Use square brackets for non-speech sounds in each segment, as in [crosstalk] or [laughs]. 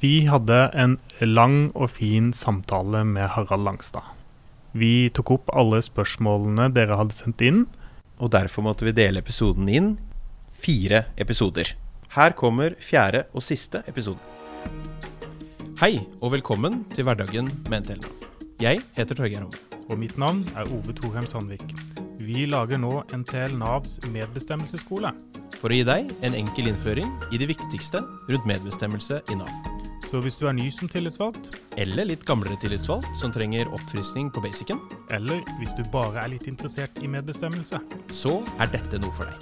Vi hadde en lang og fin samtale med Harald Langstad. Vi tok opp alle spørsmålene dere hadde sendt inn. Og derfor måtte vi dele episoden inn fire episoder. Her kommer fjerde og siste episode. Hei, og velkommen til Hverdagen med NTL. Jeg heter Torgeir Homme. Og mitt navn er Ove Thorheim Sandvik. Vi lager nå NTL Navs medbestemmelsesskole. For å gi deg en enkel innføring i det viktigste rundt medbestemmelse i Nav. Så hvis du er ny som tillitsvalgt, Eller litt gamlere tillitsvalgt som trenger oppfriskning på basicen, eller hvis du bare er litt interessert i medbestemmelse, så er dette noe for deg.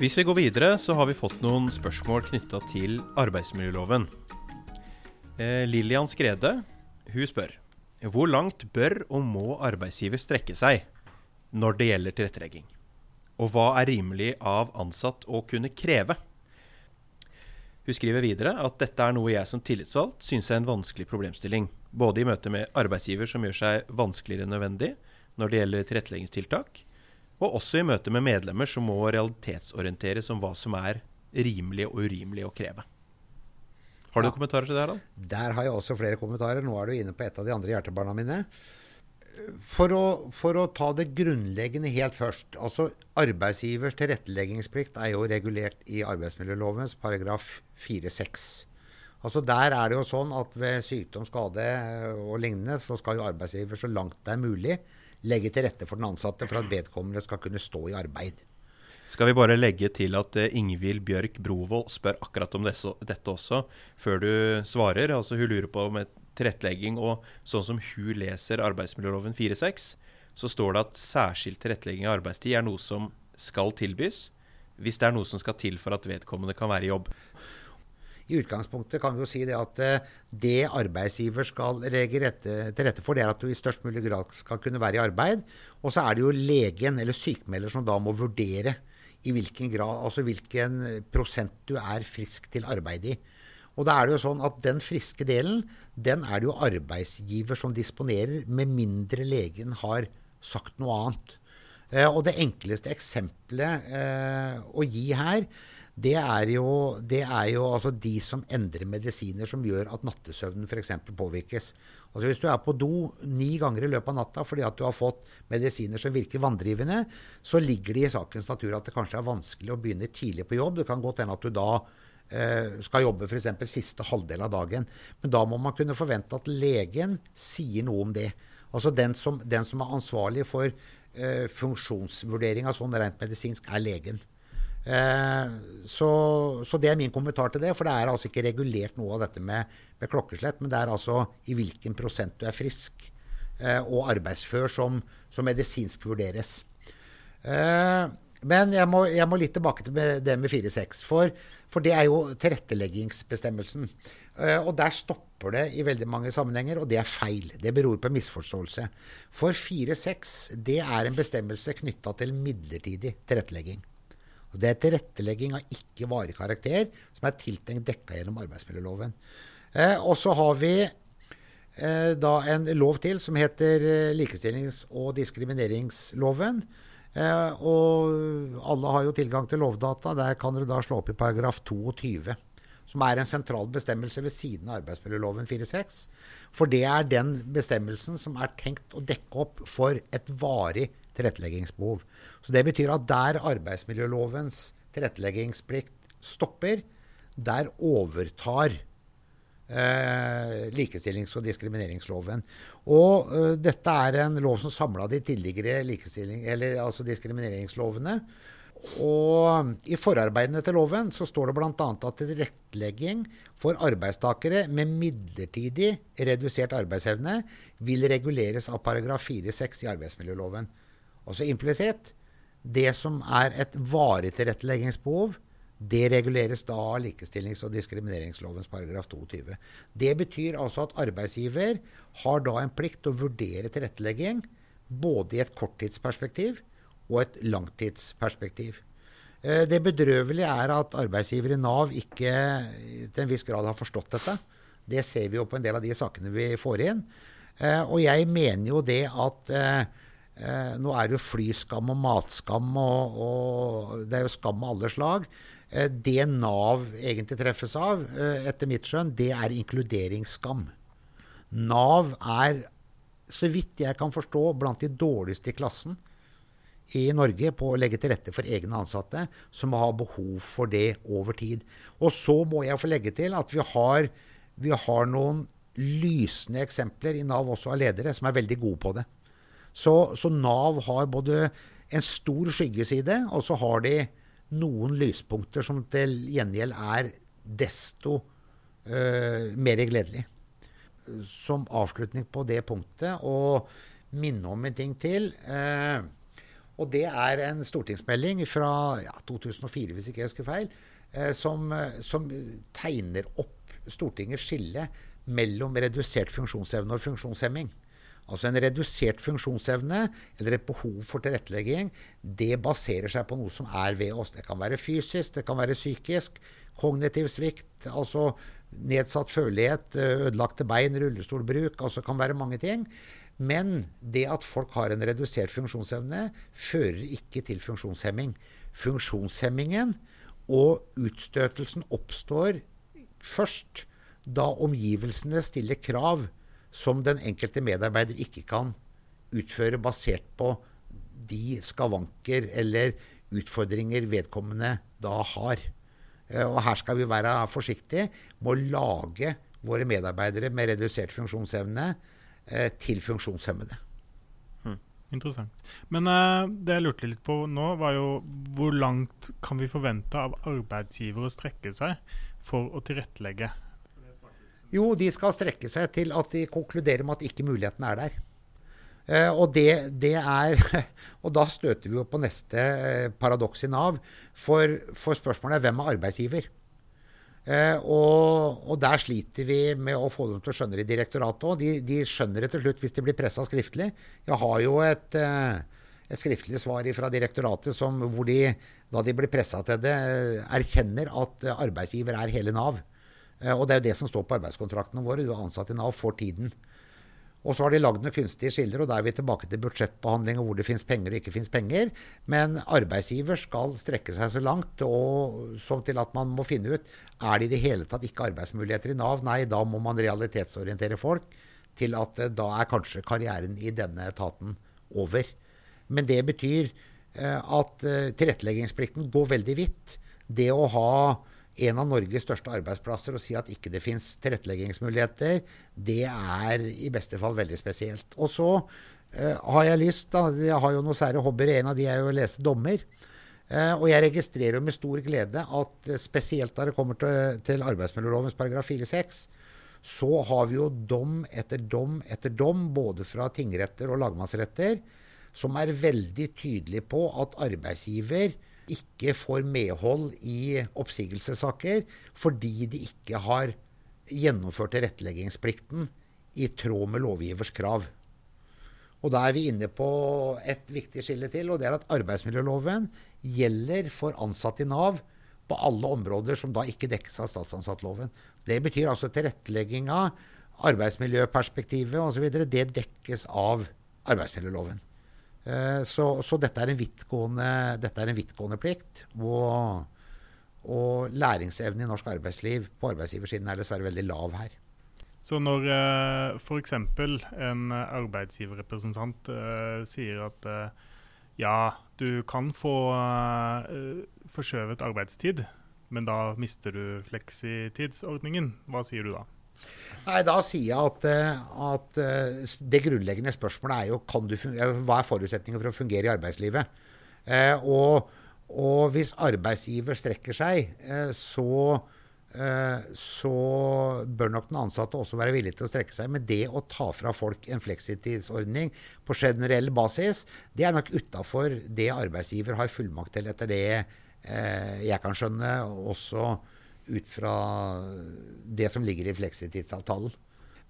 Hvis vi går videre, så har vi fått noen spørsmål knytta til arbeidsmiljøloven. Eh, Lillian Skrede hun spør hvor langt bør og må arbeidsgiver strekke seg når det gjelder tilrettelegging? Og hva er rimelig av ansatt å kunne kreve? Hun skriver videre at dette er noe jeg som tillitsvalgt syns er en vanskelig problemstilling. Både i møte med arbeidsgiver som gjør seg vanskeligere enn nødvendig når det gjelder tilretteleggingstiltak, og også i møte med medlemmer som må realitetsorienteres om hva som er rimelig og urimelig å kreve. Har du Ja. kommentarer til det, Harald? Der har jeg også flere kommentarer. Nå er du inne på et av de andre hjertebarna mine. For å, for å ta det grunnleggende helt først. altså Arbeidsgivers tilretteleggingsplikt er jo regulert i arbeidsmiljølovens paragraf 4-6. Altså Der er det jo sånn at ved sykdom, skade og lignende, så skal jo arbeidsgiver så langt det er mulig legge til rette for den ansatte for at vedkommende skal kunne stå i arbeid. Skal vi bare legge til at eh, Ingvild Bjørk Brovold spør akkurat om dette også, før du svarer. Altså Hun lurer på med tilrettelegging, og sånn som hun leser arbeidsmiljøloven 4.6, så står det at særskilt tilrettelegging av arbeidstid er noe som skal tilbys, hvis det er noe som skal til for at vedkommende kan være i jobb. I utgangspunktet kan vi jo si det at eh, det arbeidsgiver skal legge til rette for, det er at du i størst mulig grad skal kunne være i arbeid. Og så er det jo legen eller sykemelder som da må vurdere i hvilken grad, altså hvilken prosent du er frisk til arbeid i. Og da er det jo sånn at den friske delen, den er det jo arbeidsgiver som disponerer, med mindre legen har sagt noe annet. Eh, og det enkleste eksempelet eh, å gi her, det er jo, det er jo altså de som endrer medisiner som gjør at nattesøvnen f.eks. påvirkes. Altså Hvis du er på do ni ganger i løpet av natta fordi at du har fått medisiner som virker vanndrivende, så ligger det i sakens natur at det kanskje er vanskelig å begynne tidlig på jobb. Det kan godt hende at du da eh, skal jobbe f.eks. siste halvdel av dagen. Men da må man kunne forvente at legen sier noe om det. Altså den som, den som er ansvarlig for eh, funksjonsvurdering av sånn rent medisinsk, er legen. Eh, så, så det er min kommentar til det. For det er altså ikke regulert noe av dette med, med klokkeslett, men det er altså i hvilken prosent du er frisk eh, og arbeidsfør som, som medisinsk vurderes. Eh, men jeg må, jeg må litt tilbake til det med 4-6. For, for det er jo tilretteleggingsbestemmelsen. Og der stopper det i veldig mange sammenhenger, og det er feil. Det beror på misforståelse. For 4-6 det er en bestemmelse knytta til midlertidig tilrettelegging. Det er tilrettelegging av ikke varig karakter som er tiltenkt dekka gjennom arbeidsmiljøloven. Eh, og så har vi eh, da en lov til som heter eh, likestillings- og diskrimineringsloven. Eh, og alle har jo tilgang til lovdata. Der kan dere da slå opp i paragraf 22. Som er en sentral bestemmelse ved siden av arbeidsmiljøloven 4.6. For det er den bestemmelsen som er tenkt å dekke opp for et varig tilretteleggingsbehov. Så det betyr at der arbeidsmiljølovens tilretteleggingsplikt stopper, der overtar eh, likestillings- og diskrimineringsloven. Og eh, dette er en lov som samla de tidligere eller altså diskrimineringslovene. Og i forarbeidene til loven så står det bl.a. at tilrettelegging for arbeidstakere med midlertidig redusert arbeidsevne vil reguleres av paragraf 4-6 i arbeidsmiljøloven. Altså implisitt det som er et varig tilretteleggingsbehov, det reguleres da av likestillings- og diskrimineringslovens paragraf 22. Det betyr altså at arbeidsgiver har da en plikt til å vurdere tilrettelegging både i et korttidsperspektiv og et langtidsperspektiv. Eh, Det bedrøvelige er at arbeidsgiver i Nav ikke til en viss grad har forstått dette. Det ser vi jo på en del av de sakene vi får inn. Eh, Og jeg mener jo det at eh, nå er det jo flyskam og matskam, og, og det er jo skam av alle slag. Eh, det Nav egentlig treffes av, eh, etter mitt skjønn, det er inkluderingsskam. Nav er, så vidt jeg kan forstå, blant de dårligste i klassen i Norge på å legge til rette for egne ansatte som har behov for det over tid. Og så må jeg få legge til at vi har, vi har noen lysende eksempler i Nav også av ledere som er veldig gode på det. Så, så Nav har både en stor skyggeside, og så har de noen lyspunkter som til gjengjeld er desto uh, mer gledelig. Som avslutning på det punktet, og minne om en ting til. Uh, og det er en stortingsmelding fra ja, 2004, hvis ikke jeg husker feil, uh, som, som, tegner opp Stortingets skille mellom redusert funksjonsevne og funksjonshemming. Altså en redusert funksjonsevne eller et behov for tilrettelegging, det baserer seg på noe som er ved oss. Det kan være fysisk, det kan være psykisk, kognitiv svikt, altså nedsatt følelighet, ødelagte bein, rullestolbruk, altså kan være mange ting. Men det at folk har en redusert funksjonsevne, fører ikke til funksjonshemming. Funksjonshemmingen og utstøtelsen oppstår først da omgivelsene stiller krav som den enkelte medarbeider ikke kan utføre basert på de skavanker eller utfordringer vedkommende da har. Eh, og her skal vi være forsiktige med å lage våre medarbeidere med redusert funksjonsevne eh, til funksjonshemmede. Hmm. Interessant. Men uh, det jeg lurte litt på nå, var jo hvor langt kan vi forvente av arbeidsgiver å strekke seg for å tilrettelegge jo, de skal strekke seg til at de konkluderer med at ikke muligheten er der. Uh, og, det, det, er, [laughs] og da støter vi jo på neste uh, paradoks i Nav. For, for, spørsmålet er hvem er arbeidsgiver? Uh, og, og, der sliter vi med å få dem til å skjønne det i direktoratet òg. De, de, skjønner det til slutt hvis de blir pressa skriftlig. Jeg har jo et, et skriftlig svar fra direktoratet som, hvor de, da de blir pressa til det, erkjenner at arbeidsgiver er hele Nav. Eh, og det er jo det som står på arbeidskontraktene våre. Du er ansatt i Nav for tiden. Og så har de lagd noen kunstige skiller, og da er vi tilbake til budsjettbehandling og hvor det fins penger og ikke fins penger. Men arbeidsgiver skal strekke seg så langt og, som til at man må finne ut er det i det hele tatt ikke arbeidsmuligheter i Nav. Nei, da må man realitetsorientere folk til at eh, da er kanskje karrieren i denne etaten over. Men det betyr eh, at tilretteleggingsplikten går veldig vidt. Det å ha en av Norges største arbeidsplasser og si at ikke det fins tilretteleggingsmuligheter, det er i beste fall veldig spesielt. Og så uh, har jeg lyst da, Jeg har jo noen sære hobbyer. En av de er jo å lese dommer. Uh, og jeg registrerer jo med stor glede at uh, spesielt da det kommer til, til arbeidsmiljølovens paragraf 4-6, så har vi jo dom etter dom etter dom, både fra tingretter og lagmannsretter, som er veldig tydelig på at arbeidsgiver ikke får medhold i oppsigelsessaker fordi de ikke har gjennomført tilretteleggingsplikten i tråd med lovgivers krav. Og Da er vi inne på et viktig skille til, og det er at arbeidsmiljøloven gjelder for ansatte i Nav på alle områder som da ikke dekkes av statsansattloven. Det betyr altså tilrettelegginga, arbeidsmiljøperspektivet osv. Det dekkes av arbeidsmiljøloven. Eh, så, så dette, er en vidtgående, plikt. Og, og læringsevnen i norsk arbeidsliv på arbeidsgiversiden er dessverre veldig lav her. Så når eh, f.eks. en arbeidsgiverrepresentant uh, sier at ja, du kan få forskjøvet arbeidstid, men da mister du fleksitidsordningen, hva sier du da? Nei, Da sier jeg at, eh, at, eh, det grunnleggende spørsmålet er jo hva er forutsetningen for å fungere i arbeidslivet. Eh, og, og, hvis arbeidsgiver strekker seg, eh, så, eh, så bør nok den ansatte også være villig til å strekke seg. Men det å ta fra folk en fleksitidsordning på generell basis, det er nok utafor det arbeidsgiver har fullmakt til, etter det eh, jeg kan skjønne. også ut fra det som ligger i fleksitidsavtalen.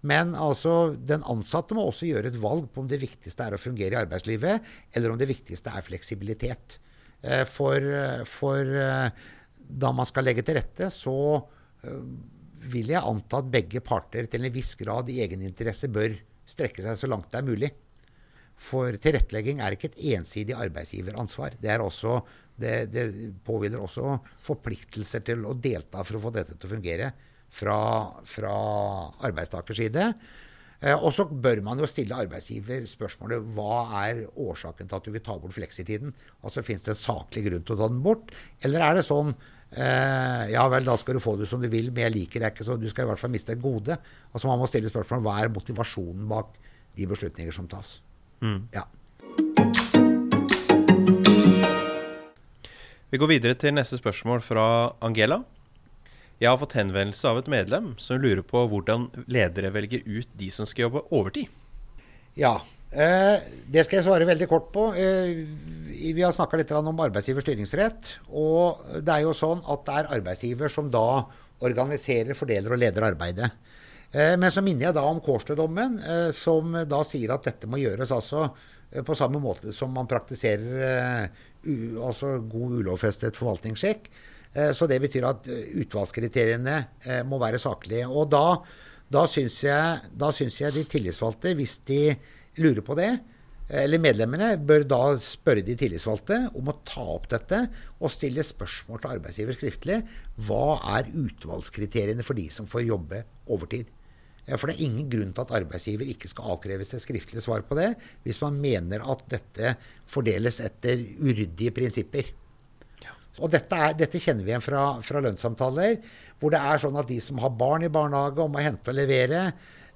Men altså, den ansatte må også gjøre et valg på om det viktigste er å fungere i arbeidslivet, eller om det viktigste er fleksibilitet. Eh, for, for eh, da man skal legge til rette, så eh, vil jeg anta at begge parter til en viss grad i egeninteresse bør strekke seg så langt det er mulig. for tilrettelegging er ikke et ensidig arbeidsgiveransvar. Det, er også, det, det påhviler også forpliktelser til å delta for å få dette til å fungere fra, fra arbeidstakers side. Eh, og så bør man jo stille arbeidsgiver spørsmålet hva er årsaken til at du vil ta bort fleksitiden? Altså Fins det en saklig grunn til å ta den bort, eller er det sånn eh, ja vel, da skal du få det som du vil, men jeg liker deg ikke, så du skal i hvert fall miste et gode. Altså Man må stille spørsmål hva er motivasjonen bak de beslutninger som tas. Mm. Ja. Vi går videre til neste spørsmål fra Angela. Jeg har fått henvendelse av et medlem som lurer på hvordan ledere velger ut de som skal jobbe overtid. Ja, eh, det skal jeg svare veldig kort på. Eh, vi har snakka litt om arbeidsgivers styringsrett. Og det er jo sånn at det er arbeidsgiver som da organiserer, fordeler og leder arbeidet. Eh, men så minner jeg da om Kårstø-dommen, som da sier at dette må gjøres altså på samme måte som man praktiserer altså god ulovfestet forvaltningssjekk. Så det betyr at utvalgskriteriene må være saklige. Og da, da syns jeg, jeg, de tillitsvalgte, hvis de lurer på det, eller medlemmene, bør da spørre de tillitsvalgte om å ta opp dette og stille spørsmål til arbeidsgiver skriftlig. Hva er utvalgskriteriene for de som får jobbe overtid? For det er ingen grunn til at arbeidsgiver ikke skal avkreves et skriftlig svar på det, hvis man mener at dette fordeles etter uryddige prinsipper. Og dette, er, dette, kjenner vi igjen fra, fra, lønnssamtaler, hvor det er sånn at de som har barn i barnehage og må hente og levere,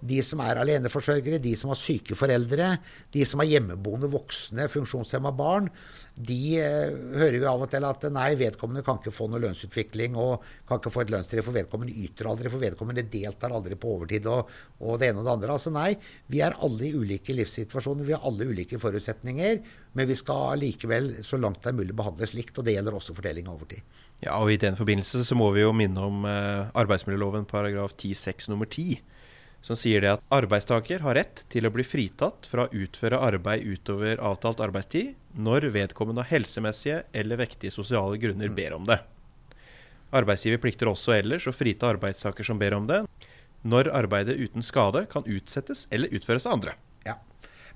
de som er aleneforsørgere, de som har syke foreldre, de som har hjemmeboende voksne funksjonshemma barn, de eh, hører vi av og til at nei, vedkommende kan ikke få noe lønnsutvikling og kan ikke få et lønnstreff, for vedkommende yter aldri, for vedkommende deltar aldri på overtid og, og, det ene og det andre. Altså nei, vi er alle i ulike livssituasjoner, vi har alle ulike forutsetninger, men vi skal likevel så langt det er mulig behandles likt, og det gjelder også fordeling av overtid. Ja, og I den forbindelse så må vi jo minne om eh, arbeidsmiljøloven paragraf 10-6 nummer 10 som sier det at arbeidstaker har rett til å bli fritatt fra å utføre arbeid utover avtalt arbeidstid når vedkommende av helsemessige eller vektige sosiale grunner mm. ber om det. Arbeidsgiver plikter også ellers å frita arbeidstaker som ber om det, når arbeidet uten skade kan utsettes eller utføres av andre. Ja.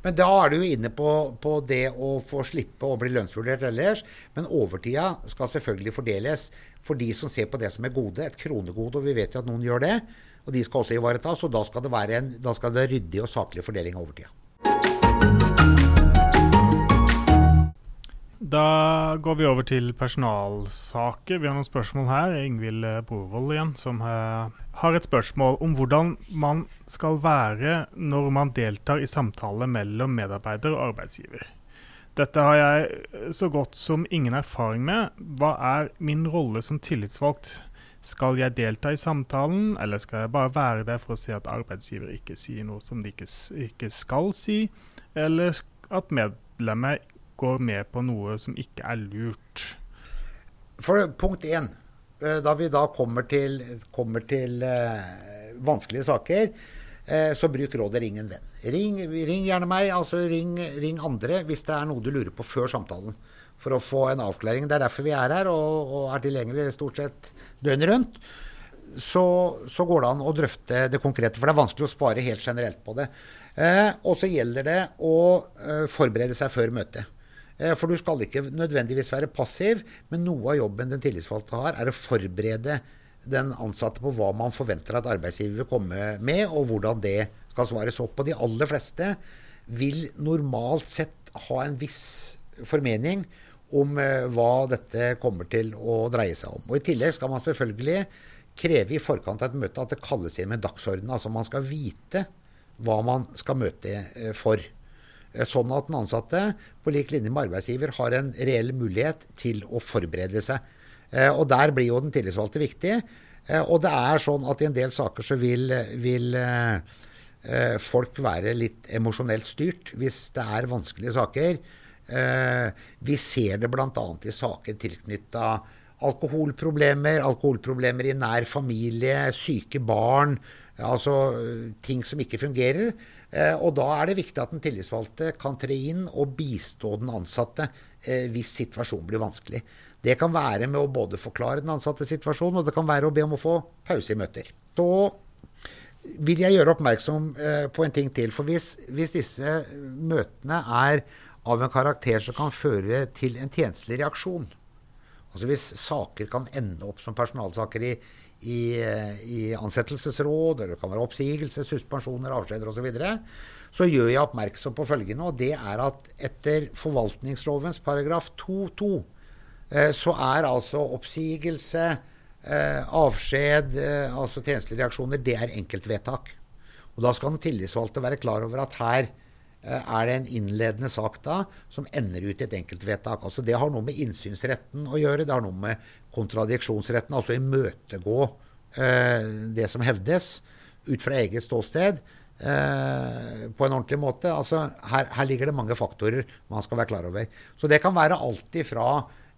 Men da er du jo inne på, på, det å få slippe å bli lønnsvurdert ellers. Men overtida skal selvfølgelig fordeles for de som ser på det som er gode, et kronegode, og vi vet jo at noen gjør det. Og de skal også ivaretas, og da skal det være en da skal det ryddig og saklig fordeling av overtida. Da går vi over til personalsaker. Vi har noen spørsmål her. Ingvild Brovold igjen, som har et spørsmål om hvordan man skal være når man deltar i samtale mellom medarbeider og arbeidsgiver. Dette har jeg så godt som ingen erfaring med. Hva er min rolle som tillitsvalgt? Skal jeg delta i samtalen, eller skal jeg bare være der for å se at arbeidsgiver ikke sier noe som de ikke, ikke skal si, eller at medlemmet går med på noe som ikke er lurt? For Punkt én. Eh, da vi da kommer til, kommer til uh, vanskelige saker, uh, så bruk rådet 'ring en venn'. Ring, ring gjerne meg, altså ring, ring, andre hvis det er noe du lurer på før samtalen. For å få en avklaring. Det er derfor vi er her og, og er tilgjengelig stort sett døgnet rundt, så, så, går det an å drøfte det konkrete. For det er vanskelig å spare helt generelt på det. Eh, og så gjelder det å eh, forberede seg før møtet. Eh, for du skal ikke nødvendigvis være passiv, men noe av jobben den tillitsvalgte har, er å forberede den ansatte på hva man forventer at arbeidsgiver vil komme med, og hvordan det skal svares opp. Og de aller fleste vil normalt sett ha en viss formening om eh, hva dette kommer til å dreie seg om. Og I tillegg skal man selvfølgelig kreve i forkant av et møte at det kalles inn med dagsorden. Altså man skal vite hva man skal møte eh, for. Eh, sånn at den ansatte, på lik linje med arbeidsgiver, har en reell mulighet til å forberede seg. Og der blir jo den tillitsvalgte viktig. Og det er sånn at i en del saker så vil, vil folk være litt emosjonelt styrt hvis det er vanskelige saker. Eh, vi ser det bl.a. i saker tilknytta alkoholproblemer, alkoholproblemer i nær familie, syke barn. Altså ting som ikke fungerer. Eh, og da er det viktig at den tillitsvalgte kan tre inn og bistå den ansatte eh, hvis situasjonen blir vanskelig. Det kan være med å både forklare den ansatte situasjonen, og det kan være å be om å få pause i møter. Så vil jeg gjøre oppmerksom eh, på en ting til. For hvis, hvis, disse møtene er av en karakter som kan føre til en tjenestelig reaksjon, altså hvis saker kan ende opp som personalsaker i, i, i ansettelsesråd, eller det kan være oppsigelse, suspensjoner, avskjeder osv., så, videre, så gjør jeg oppmerksom på følgende, og det er at etter forvaltningslovens paragraf 2-2 eh, så er altså oppsigelse Eh, avskjed, eh, altså tjenestelige reaksjoner, det er enkeltvedtak. Og Da skal den tillitsvalgte være klar over at her er det en innledende sak da som ender ut i et enkeltvedtak. Altså Det har noe med innsynsretten å gjøre. Det har noe med kontradiksjonsretten, altså imøtegå eh, det som hevdes ut fra eget ståsted. Eh, på en ordentlig måte. Altså, her, her, ligger det mange faktorer man skal være klar over. Så det kan være alt ifra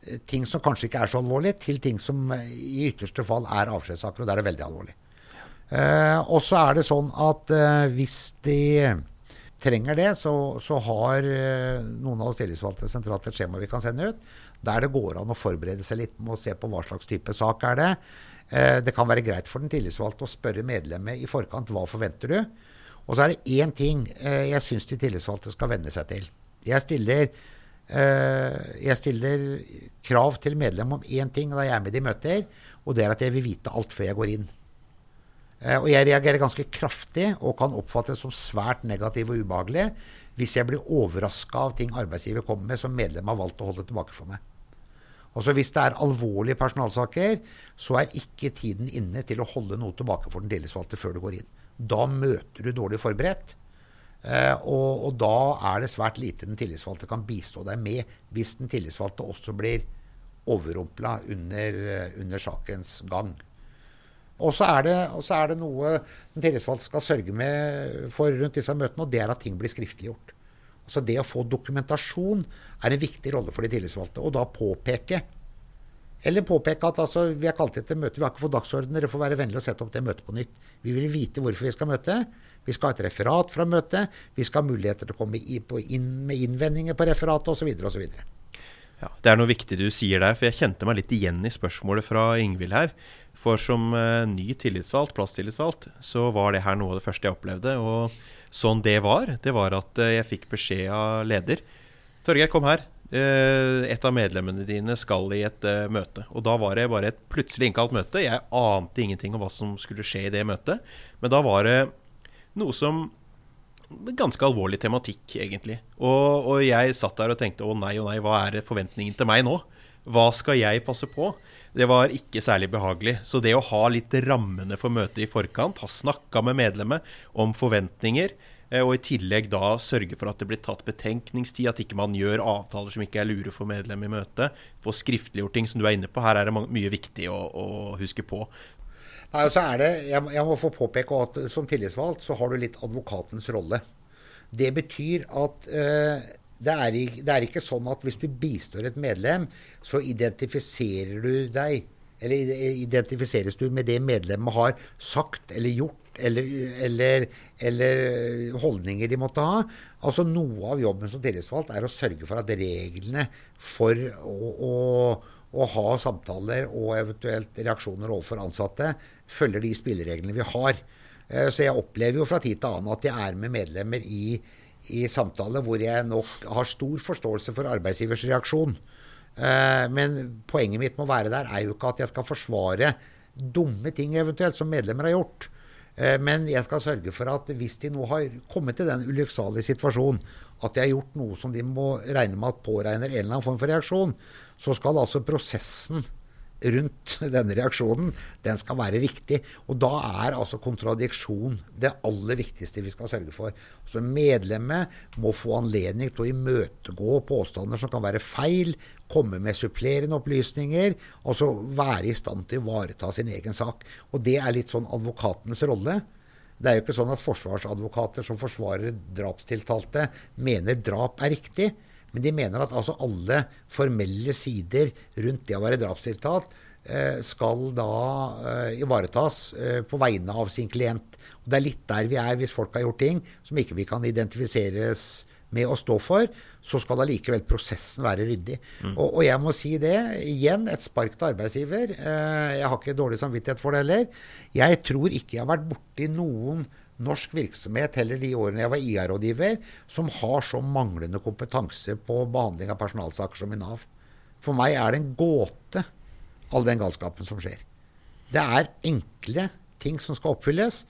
Eh, ting som kanskje ikke er så alvorlige, til ting som eh, i ytterste fall er avskjedssaker, og da er det veldig alvorlig. Eh, og så er det sånn at eh, hvis de trenger det, så, så har eh, noen av oss tillitsvalgte sentralt et skjema vi kan sende ut, der det går an å forberede seg litt med å se på hva slags type sak er det. Eh, det kan være greit for den tillitsvalgte å spørre medlemmet i forkant hva forventer du. Og så er det én ting jeg syns de tillitsvalgte skal venne seg til. Jeg stiller Eh, jeg stiller krav til medlem om én ting da jeg er med i møter, og det er at jeg vil vite alt før jeg går inn. Eh, og jeg reagerer ganske kraftig og kan oppfattes som svært negativ og ubehagelig hvis jeg blir overraska av ting arbeidsgiver kommer med som medlem har valgt å holde tilbake for meg. Også Hvis det er alvorlige personalsaker, så er ikke tiden inne til å holde noe tilbake for den tillitsvalgte før du går inn. Da møter du dårlig forberedt. Eh, og, og, da er det svært lite den tillitsvalgte kan bistå deg med, hvis den tillitsvalgte også blir overrumpla under, eh, under, sakens gang. Og så er, er, det noe den tillitsvalgte skal sørge med for rundt disse møtene, og det er at ting blir skriftliggjort. Så Det å få dokumentasjon er en viktig rolle for de tillitsvalgte. Og da påpeke eller påpeke at altså, vi har kalt etter møte, vi har ikke fått dagsorden, dere får være vennlig og sette opp det møtet på nytt. Vi vil vite hvorfor vi skal møte. Vi skal ha et referat fra møtet. Vi skal ha muligheter til å komme inn med innvendinger på referatet osv. osv. Ja, det er noe viktig du sier der, for jeg kjente meg litt igjen i spørsmålet fra Ingvild her. For som uh, ny tillitsvalgt, plasstillitsvalgt, så var det her noe av det første jeg opplevde. Og sånn det var, det var at uh, jeg fikk beskjed av leder. Torgeir, kom her. Uh, et av medlemmene dine skal i et møte. Og da var det bare et plutselig innkalt møte. Jeg ante ingenting om hva som skulle skje i det møtet. Men da var det noe som Ganske alvorlig tematikk, egentlig. Og, og, jeg satt der og tenkte å nei, å nei, hva er forventningen til meg nå? Hva skal jeg passe på? Det var ikke særlig behagelig. Så det å ha litt rammene for møtet i forkant, ha snakka med medlemmet om forventninger, eh, og i tillegg da sørge for at det blir tatt betenkningstid, at ikke man gjør avtaler som ikke er lure for medlem i møtet. Få skriftliggjort ting som du er inne på. Her er det mye viktig å, å huske på. Nei, så er det, jeg, jeg må få påpeke at som tillitsvalgt så har du litt advokatens rolle. Det betyr at uh, det, er, det er ikke sånn at hvis du bistår et medlem, så identifiserer du deg eller identifiseres du med det medlemmet har sagt eller gjort, eller, eller, eller, holdninger de måtte ha. Altså Noe av jobben som tillitsvalgt er å sørge for at reglene for å, å, å ha samtaler og eventuelt reaksjoner overfor ansatte følger de spillereglene vi har. Eh, så jeg opplever jo fra tid til annen at jeg er med medlemmer i, i samtale hvor jeg nok har stor forståelse for arbeidsgivers reaksjon. Eh, men poenget mitt med å være der er jo ikke at jeg skal forsvare dumme ting eventuelt som medlemmer har gjort. Eh, men jeg skal sørge for at hvis de nå har kommet til den ulykksalige situasjonen at de har gjort noe som de må regne med at påregner en eller annen form for reaksjon, så skal altså prosessen rundt denne reaksjonen, den skal være riktig. Og da er altså kontradiksjon det aller viktigste vi skal sørge for. Så medlemmet må få anledning til å imøtegå påstander som kan være feil, komme med supplerende opplysninger, altså være i stand til å ivareta sin egen sak. Og det er litt sånn advokatenes rolle. Det er jo ikke sånn at forsvarsadvokater som forsvarer drapstiltalte, mener drap er riktig. Men de mener at altså alle formelle sider rundt det å være drapstiltalt eh, skal da eh, ivaretas eh, på vegne av sin klient. Og Det er litt der vi er hvis folk har gjort ting som ikke vi kan identifiseres med å stå for, så skal allikevel prosessen være ryddig. Mm. Og, og, jeg må si det, igjen, et spark til arbeidsgiver. Eh, jeg har ikke dårlig samvittighet for det heller. Jeg tror ikke jeg har vært borti noen norsk virksomhet heller de årene jeg var IA-rådgiver, som har så manglende kompetanse på behandling av personalsaker som i Nav. For meg er det en gåte, all den galskapen som skjer. Det er enkle ting som skal oppfylles.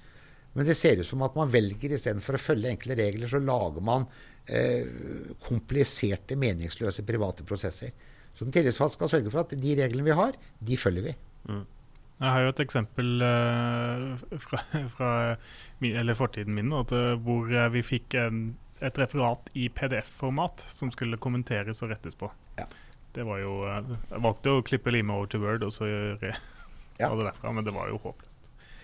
Men det ser ut som at man velger istedenfor å følge enkle regler, så lager man eh, kompliserte, meningsløse private prosesser. Så den tillitsvalgte skal sørge for at de reglene vi har, de følger vi. Mm. Jeg har jo et eksempel uh, fra, [laughs] fra min, fortiden min at, uh, hvor uh, vi fikk en, et referat i PDF-format som skulle kommenteres og rettes på. Ja. Det var jo, Jeg valgte å klippe limet over til Word og så re, [laughs] ja. det derfra, men det var jo håpløst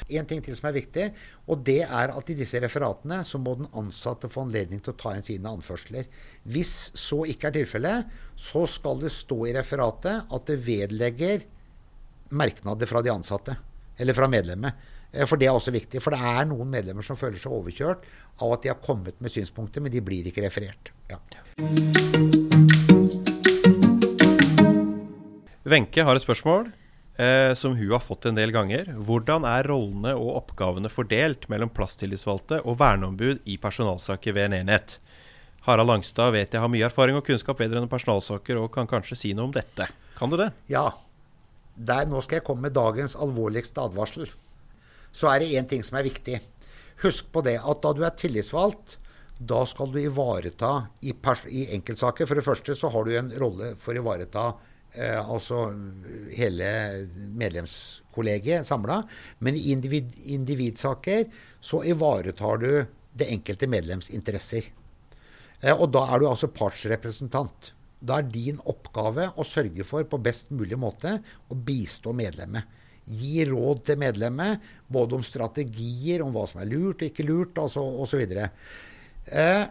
en ting til som er viktig, og det er at i disse referatene så må den ansatte få anledning til å ta inn sine anførsler. Hvis så ikke er tilfellet, så skal det stå i referatet at det vedlegger merknader fra de ansatte, eller fra medlemmet. Eh, for det er også viktig. For det er noen medlemmer som føler seg overkjørt av at de har kommet med synspunkter, men de blir ikke referert. Ja. Wenche har et spørsmål eh, som hun har fått en del ganger. Hvordan er rollene og oppgavene fordelt mellom plasstillitsvalgte og verneombud i personalsaker ved en enhet? Harald Langstad vet jeg har mye erfaring og kunnskap vedrørende personalsaker, og kan kanskje si noe om dette. Kan du det? Ja. Der, nå skal jeg komme med dagens alvorligste advarsel. Så er det én ting som er viktig. Husk på det at da du er tillitsvalgt, da skal du ivareta i, i enkeltsaker. For det første så har du en rolle for å ivareta Eh, altså hele medlemskollegiet samla. Men i individ, individsaker så ivaretar du det enkelte medlems interesser. Eh, og da er du altså partsrepresentant. Da er din oppgave å sørge for på best mulig måte å bistå medlemmet. Gi råd til medlemmet både om strategier, om hva som er lurt og ikke lurt, altså, osv. Eh,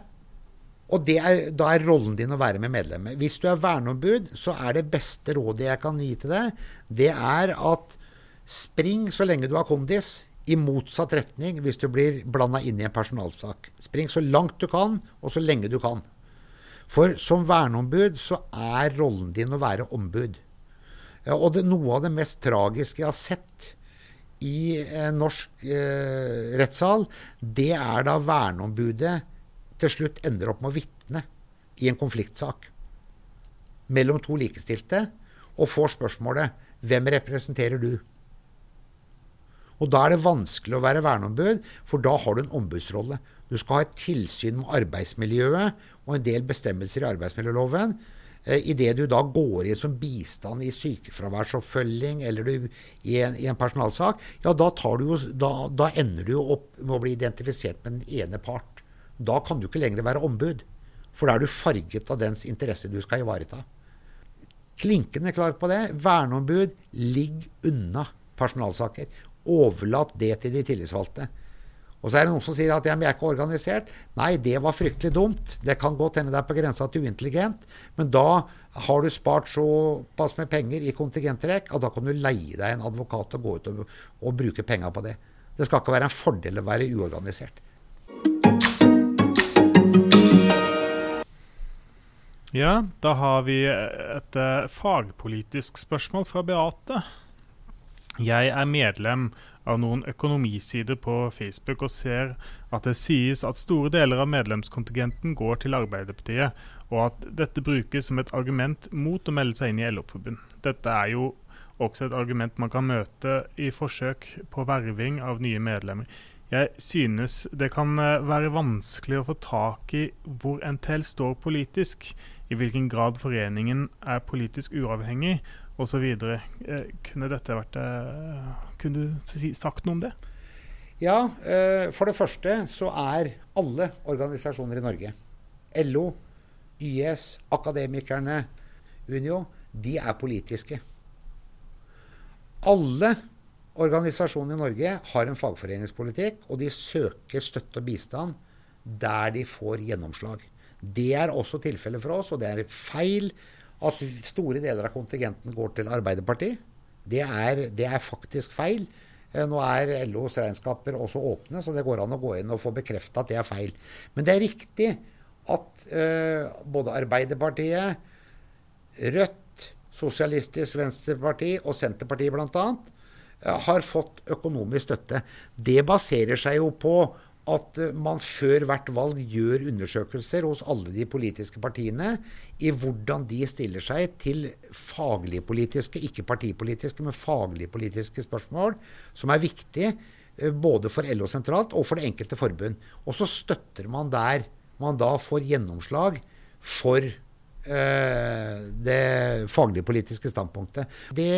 og er, Da er rollen din å være med medlemmet. Hvis du er verneombud, så er det beste rådet jeg kan gi til deg, det er at spring så lenge du har kondis, i motsatt retning hvis du blir blanda inn i en personalsak. Spring så langt du kan, og så lenge du kan. For som verneombud så er rollen din å være ombud. Og det, noe av det mest tragiske jeg har sett i en norsk eh, rettssal, det er da verneombudet til slutt ender opp med å vitne i en konfliktsak mellom to likestilte, og får spørsmålet 'Hvem representerer du?' Og Da er det vanskelig å være verneombud, for da har du en ombudsrolle. Du skal ha et tilsyn med arbeidsmiljøet og en del bestemmelser i arbeidsmiljøloven. Eh, Idet du da går inn som bistand i sykefraværsoppfølging eller du, i, en, i, en, personalsak, ja, da, jo, da, da ender du opp med å bli identifisert med den ene part. Da kan du ikke lenger være ombud. For da er du farget av dens interesse du skal ivareta. Klinkende klar på det. Verneombud, ligg unna personalsaker. Overlat det til de tillitsvalgte. Og så er det noen som sier at jeg er ikke organisert. Nei, det var fryktelig dumt. Det kan godt hende det er på grensa til uintelligent, men da har du spart såpass med penger i kontingenttrekk at da kan du leie deg en advokat og gå ut og, og bruke penga på det. Det skal ikke være en fordel å være uorganisert. Ja, da har vi et uh, fagpolitisk spørsmål fra Beate. Jeg er medlem av noen økonomisider på Facebook og ser at det sies at store deler av medlemskontingenten går til Arbeiderpartiet, og at dette brukes som et argument mot å melde seg inn i LO-forbund. Dette er jo også et argument man kan møte i forsøk på verving av nye medlemmer. Jeg synes det kan eh, være vanskelig å få tak i hvor NTL står politisk i hvilken grad foreningen er politisk uavhengig osv. Eh, kunne dette vært eh, Kunne du sagt noe om det? Ja, eh, for det første så er alle organisasjoner i Norge, LO, YS, Akademikerne, Unio, de er politiske. Alle organisasjoner i Norge har en fagforeningspolitikk, og de søker støtte og bistand der de får gjennomslag. Det er også tilfellet for oss, og det er feil at store deler av kontingenten går til Arbeiderpartiet. Det er, det er faktisk feil. Eh, nå er LOs regnskaper også åpne, så det går an å gå inn og få bekrefta at det er feil. Men det er riktig at uh, både Arbeiderpartiet, Rødt, Sosialistisk Venstreparti og Senterpartiet bl.a. Uh, har fått økonomisk støtte. Det baserer seg jo på at eh, man før hvert valg gjør undersøkelser hos alle de politiske partiene i hvordan de stiller seg til faglige politiske, ikke partipolitiske, men faglige politiske spørsmål som er viktige eh, både for LO sentralt og for det enkelte forbund. Og så støtter man der man da får gjennomslag for det faglig-politiske standpunktet. Det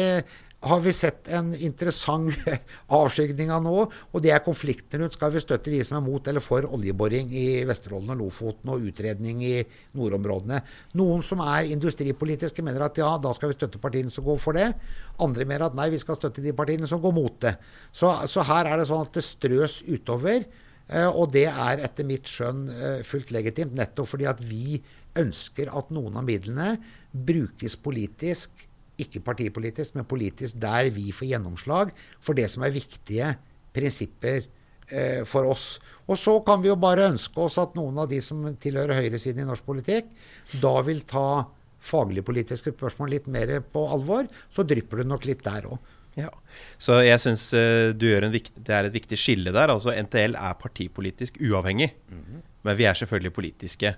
har vi sett en interessant [laughs] avskygning av nå. Og det er konflikten rundt skal vi støtte de som er mot eller for oljeboring i Vesterålen og Lofoten og utredning i nordområdene. Noen som er industripolitiske, mener at ja, da skal vi støtte partiene som går for det. Andre mener at nei, vi skal støtte de partiene som går mot det. Så, så her er det sånn at det strøs utover. Eh, og det er etter mitt skjønn eh, fullt legitimt, nettopp fordi at vi ønsker at noen av midlene brukes politisk ikke partipolitisk, men politisk, der vi får gjennomslag for det som er viktige prinsipper eh, for oss. Og så kan vi jo bare ønske oss at noen av de som tilhører høyresiden i norsk politikk, da vil ta faglige politiske spørsmål litt mer på alvor. Så drypper det nok litt der òg. Ja. Så jeg syns uh, det er et viktig skille der. Altså NTL er partipolitisk uavhengig, mm -hmm. men vi er selvfølgelig politiske.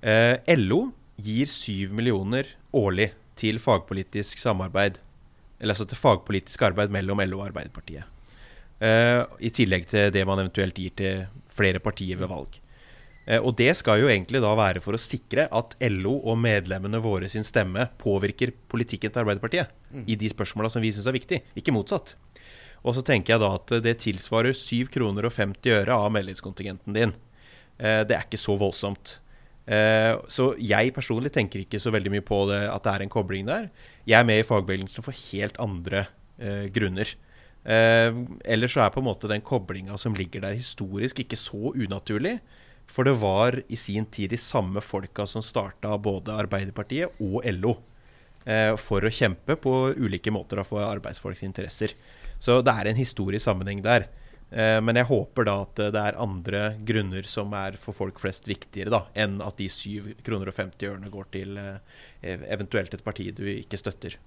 Eh, LO gir 7 millioner årlig til fagpolitisk samarbeid. Eller altså til fagpolitisk arbeid mellom LO og Arbeiderpartiet. Eh, I tillegg til det man eventuelt gir til flere partier ved valg. Eh, og det skal jo egentlig da være for å sikre at LO og medlemmene våre sin stemme påvirker politikken til Arbeiderpartiet mm. i de spørsmåla som vi syns er viktig, ikke motsatt. Og så tenker jeg da at det tilsvarer 7 kroner og 50 øre av medlemskontingenten din. Uh, det er ikke så voldsomt. Eh, så jeg personlig tenker ikke så veldig mye på det, at det er en kobling der. Jeg er med i fagbevegelsen for helt andre uh, grunner. Uh, ellers så er på en måte den koblinga som ligger der historisk, ikke så unaturlig. For det var i sin tid de samme folka som starta både Arbeiderpartiet og LO for å kjempe på ulike måter for arbeidsfolks interesser. Så det er en historisk sammenheng der. Eh, men jeg håper da at det er andre grunner som er for folk flest viktigere da, enn at de 7 kroner og 50 ørene går til eh, eventuelt et parti du ikke støtter.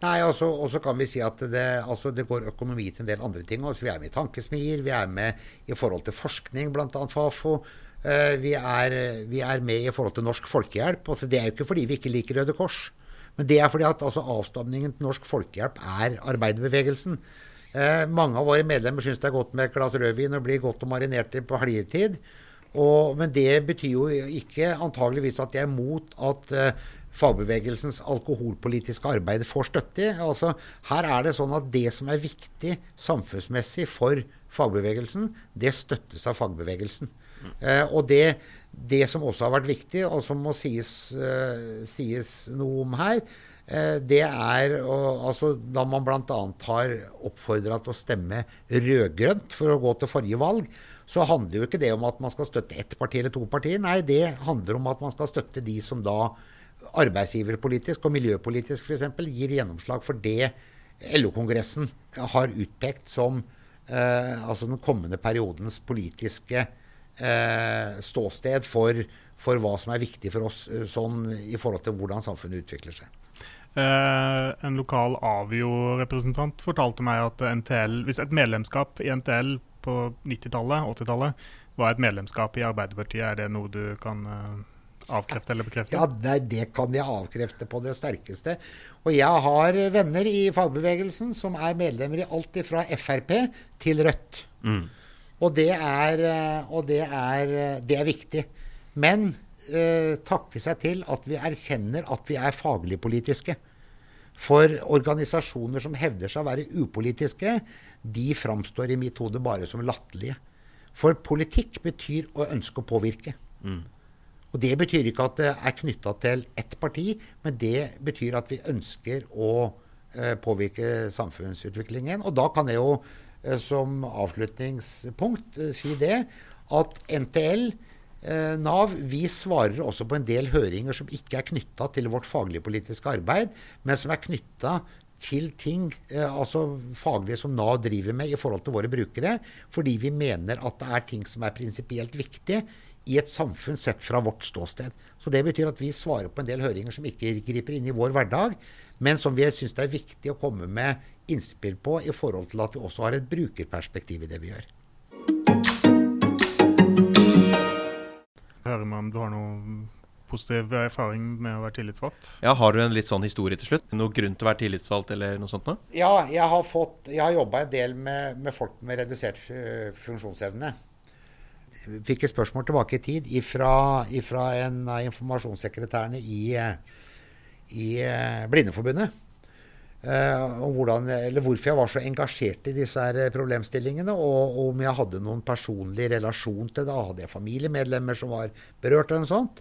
Nei, Og så kan vi si at det, altså det, går økonomi til en del andre ting. Altså vi er med i tankesmier, vi er med i forhold til forskning, bl.a. Fafo. Vi, er, vi, er, med i forhold til Norsk Folkehjelp. Altså det er jo ikke fordi vi ikke liker Røde Kors. Men det er fordi at altså, avstamningen til Norsk Folkehjelp er arbeiderbevegelsen. Eh, mange av våre medlemmer syns det er godt med et glass rødvin og blir godt og marinert på helgetid. Og, men det betyr jo ikke antageligvis at jeg er mot at eh, fagbevegelsens alkoholpolitiske arbeid får støtte. Altså, her er det sånn at det som er viktig samfunnsmessig for fagbevegelsen, det støttes av fagbevegelsen. Eh, og det, det, som også har vært viktig, og som må sies, uh, sies noe om her, Eh, det er altså, da man bl.a. har oppfordra til å stemme rød-grønt for å gå til forrige valg, så handler jo ikke det om at man skal støtte ett parti eller to partier. Nei, det handler om at man skal støtte de som da arbeidsgiverpolitisk og miljøpolitisk f.eks. gir gjennomslag for det LO-kongressen har utpekt som eh, altså den kommende periodens politiske eh, ståsted for, for, hva som er viktig for oss eh, sånn, i forhold til hvordan samfunnet utvikler seg. Uh, en lokal Avio-representant fortalte meg at NTL, hvis et medlemskap i NTL på 90-tallet, 80-tallet, var et medlemskap i Arbeiderpartiet, er det noe du kan uh, avkrefte eller bekrefte? Ja, det, det, kan jeg avkrefte på det sterkeste. Og jeg har venner i fagbevegelsen som er medlemmer i alt fra Frp til Rødt. Mm. Og, det er, eh, og det, er, det er viktig. Men eh, takke seg til at vi erkjenner at vi er faglig politiske. For organisasjoner som hevder seg å være upolitiske, de framstår i mitt hode bare som latterlige. For politikk betyr å ønske å påvirke. Mm. Og Det betyr ikke at det er knytta til ett parti, men det betyr at vi ønsker å eh, påvirke samfunnsutviklingen. Og da kan jeg jo eh, som avslutningspunkt eh, si det at NTL Nav vi svarer også på en del høringer som ikke er knytta til vårt faglige politiske arbeid, men som er knytta til ting eh, altså faglige som Nav driver med i forhold til våre brukere, fordi vi mener at det er ting som er prinsipielt viktig i et samfunn sett fra vårt ståsted. Så Det betyr at vi svarer på en del høringer som ikke griper inn i vår hverdag, men som vi syns det er viktig å komme med innspill på i forhold til at vi også har et brukerperspektiv i det vi gjør. Hører man om du har noe positiv erfaring med å være tillitsvalgt? Ja, Har du en litt sånn historie til slutt? Noe grunn til å være tillitsvalgt eller noe sånt noe? Ja, jeg har, fått, jeg har jobba en del med, med, folk med redusert funksjonsevne. Fikk et spørsmål tilbake i tid ifra, ifra en av informasjonssekretærene i, i eh, Blindeforbundet. Uh, hvordan, hvorfor jeg var så engasjert i disse her problemstillingene, og, og, om jeg hadde noen personlig relasjon til det. Hadde jeg familiemedlemmer som var berørt eller noe sånt?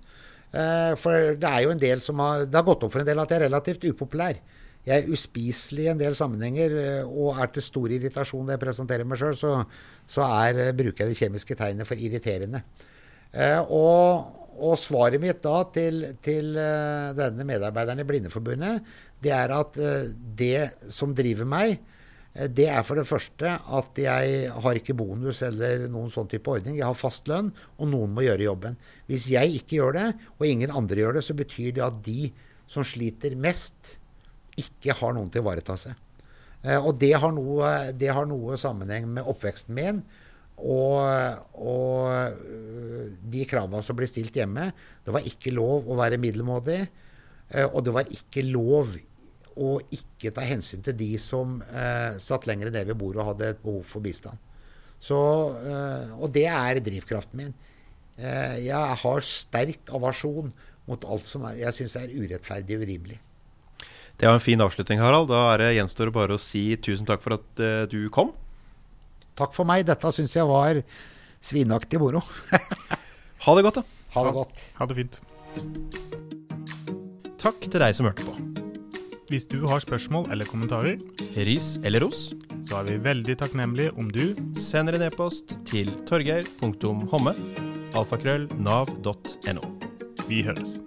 Uh, for det er jo en del som har, det har gått opp for en del at jeg er relativt upopulær. Jeg er uspiselig i en del sammenhenger og er til stor irritasjon når jeg presenterer meg sjøl. Så, så er, bruker jeg det kjemiske tegnet for irriterende. Og, og, svaret mitt da til, til denne medarbeideren i Blindeforbundet det er at eh, det som driver meg, eh, det er for det første at jeg har ikke bonus eller noen sånn type ordning. Jeg har fast lønn, og noen må gjøre jobben. Hvis jeg ikke gjør det, og ingen andre gjør det, så betyr det at de som sliter mest, ikke har noen til å ivareta seg. Eh, og det har, noe, det har noe sammenheng med oppveksten min. Og, og de kravene som blir stilt hjemme. Det var ikke lov å være middelmådig. Og det var ikke lov å ikke ta hensyn til de som eh, satt lenger ned ved bordet og hadde et behov for bistand. Så, eh, og det er drivkraften min. Eh, jeg har sterk avasjon mot alt som er, jeg syns er urettferdig og urimelig. Det var en fin avslutning, Harald. Da er det gjenstår det bare å si tusen takk for at du kom. Takk for meg. Dette syns jeg var svinaktig moro. [laughs] ha det godt, da. Ha det godt. Ha det fint. Takk til deg som hørte på. Hvis du har spørsmål eller kommentarer, ris eller ros, så er vi veldig takknemlige om du sender en e-post til torgeir.homme alfakrøll nav.no. Vi høres.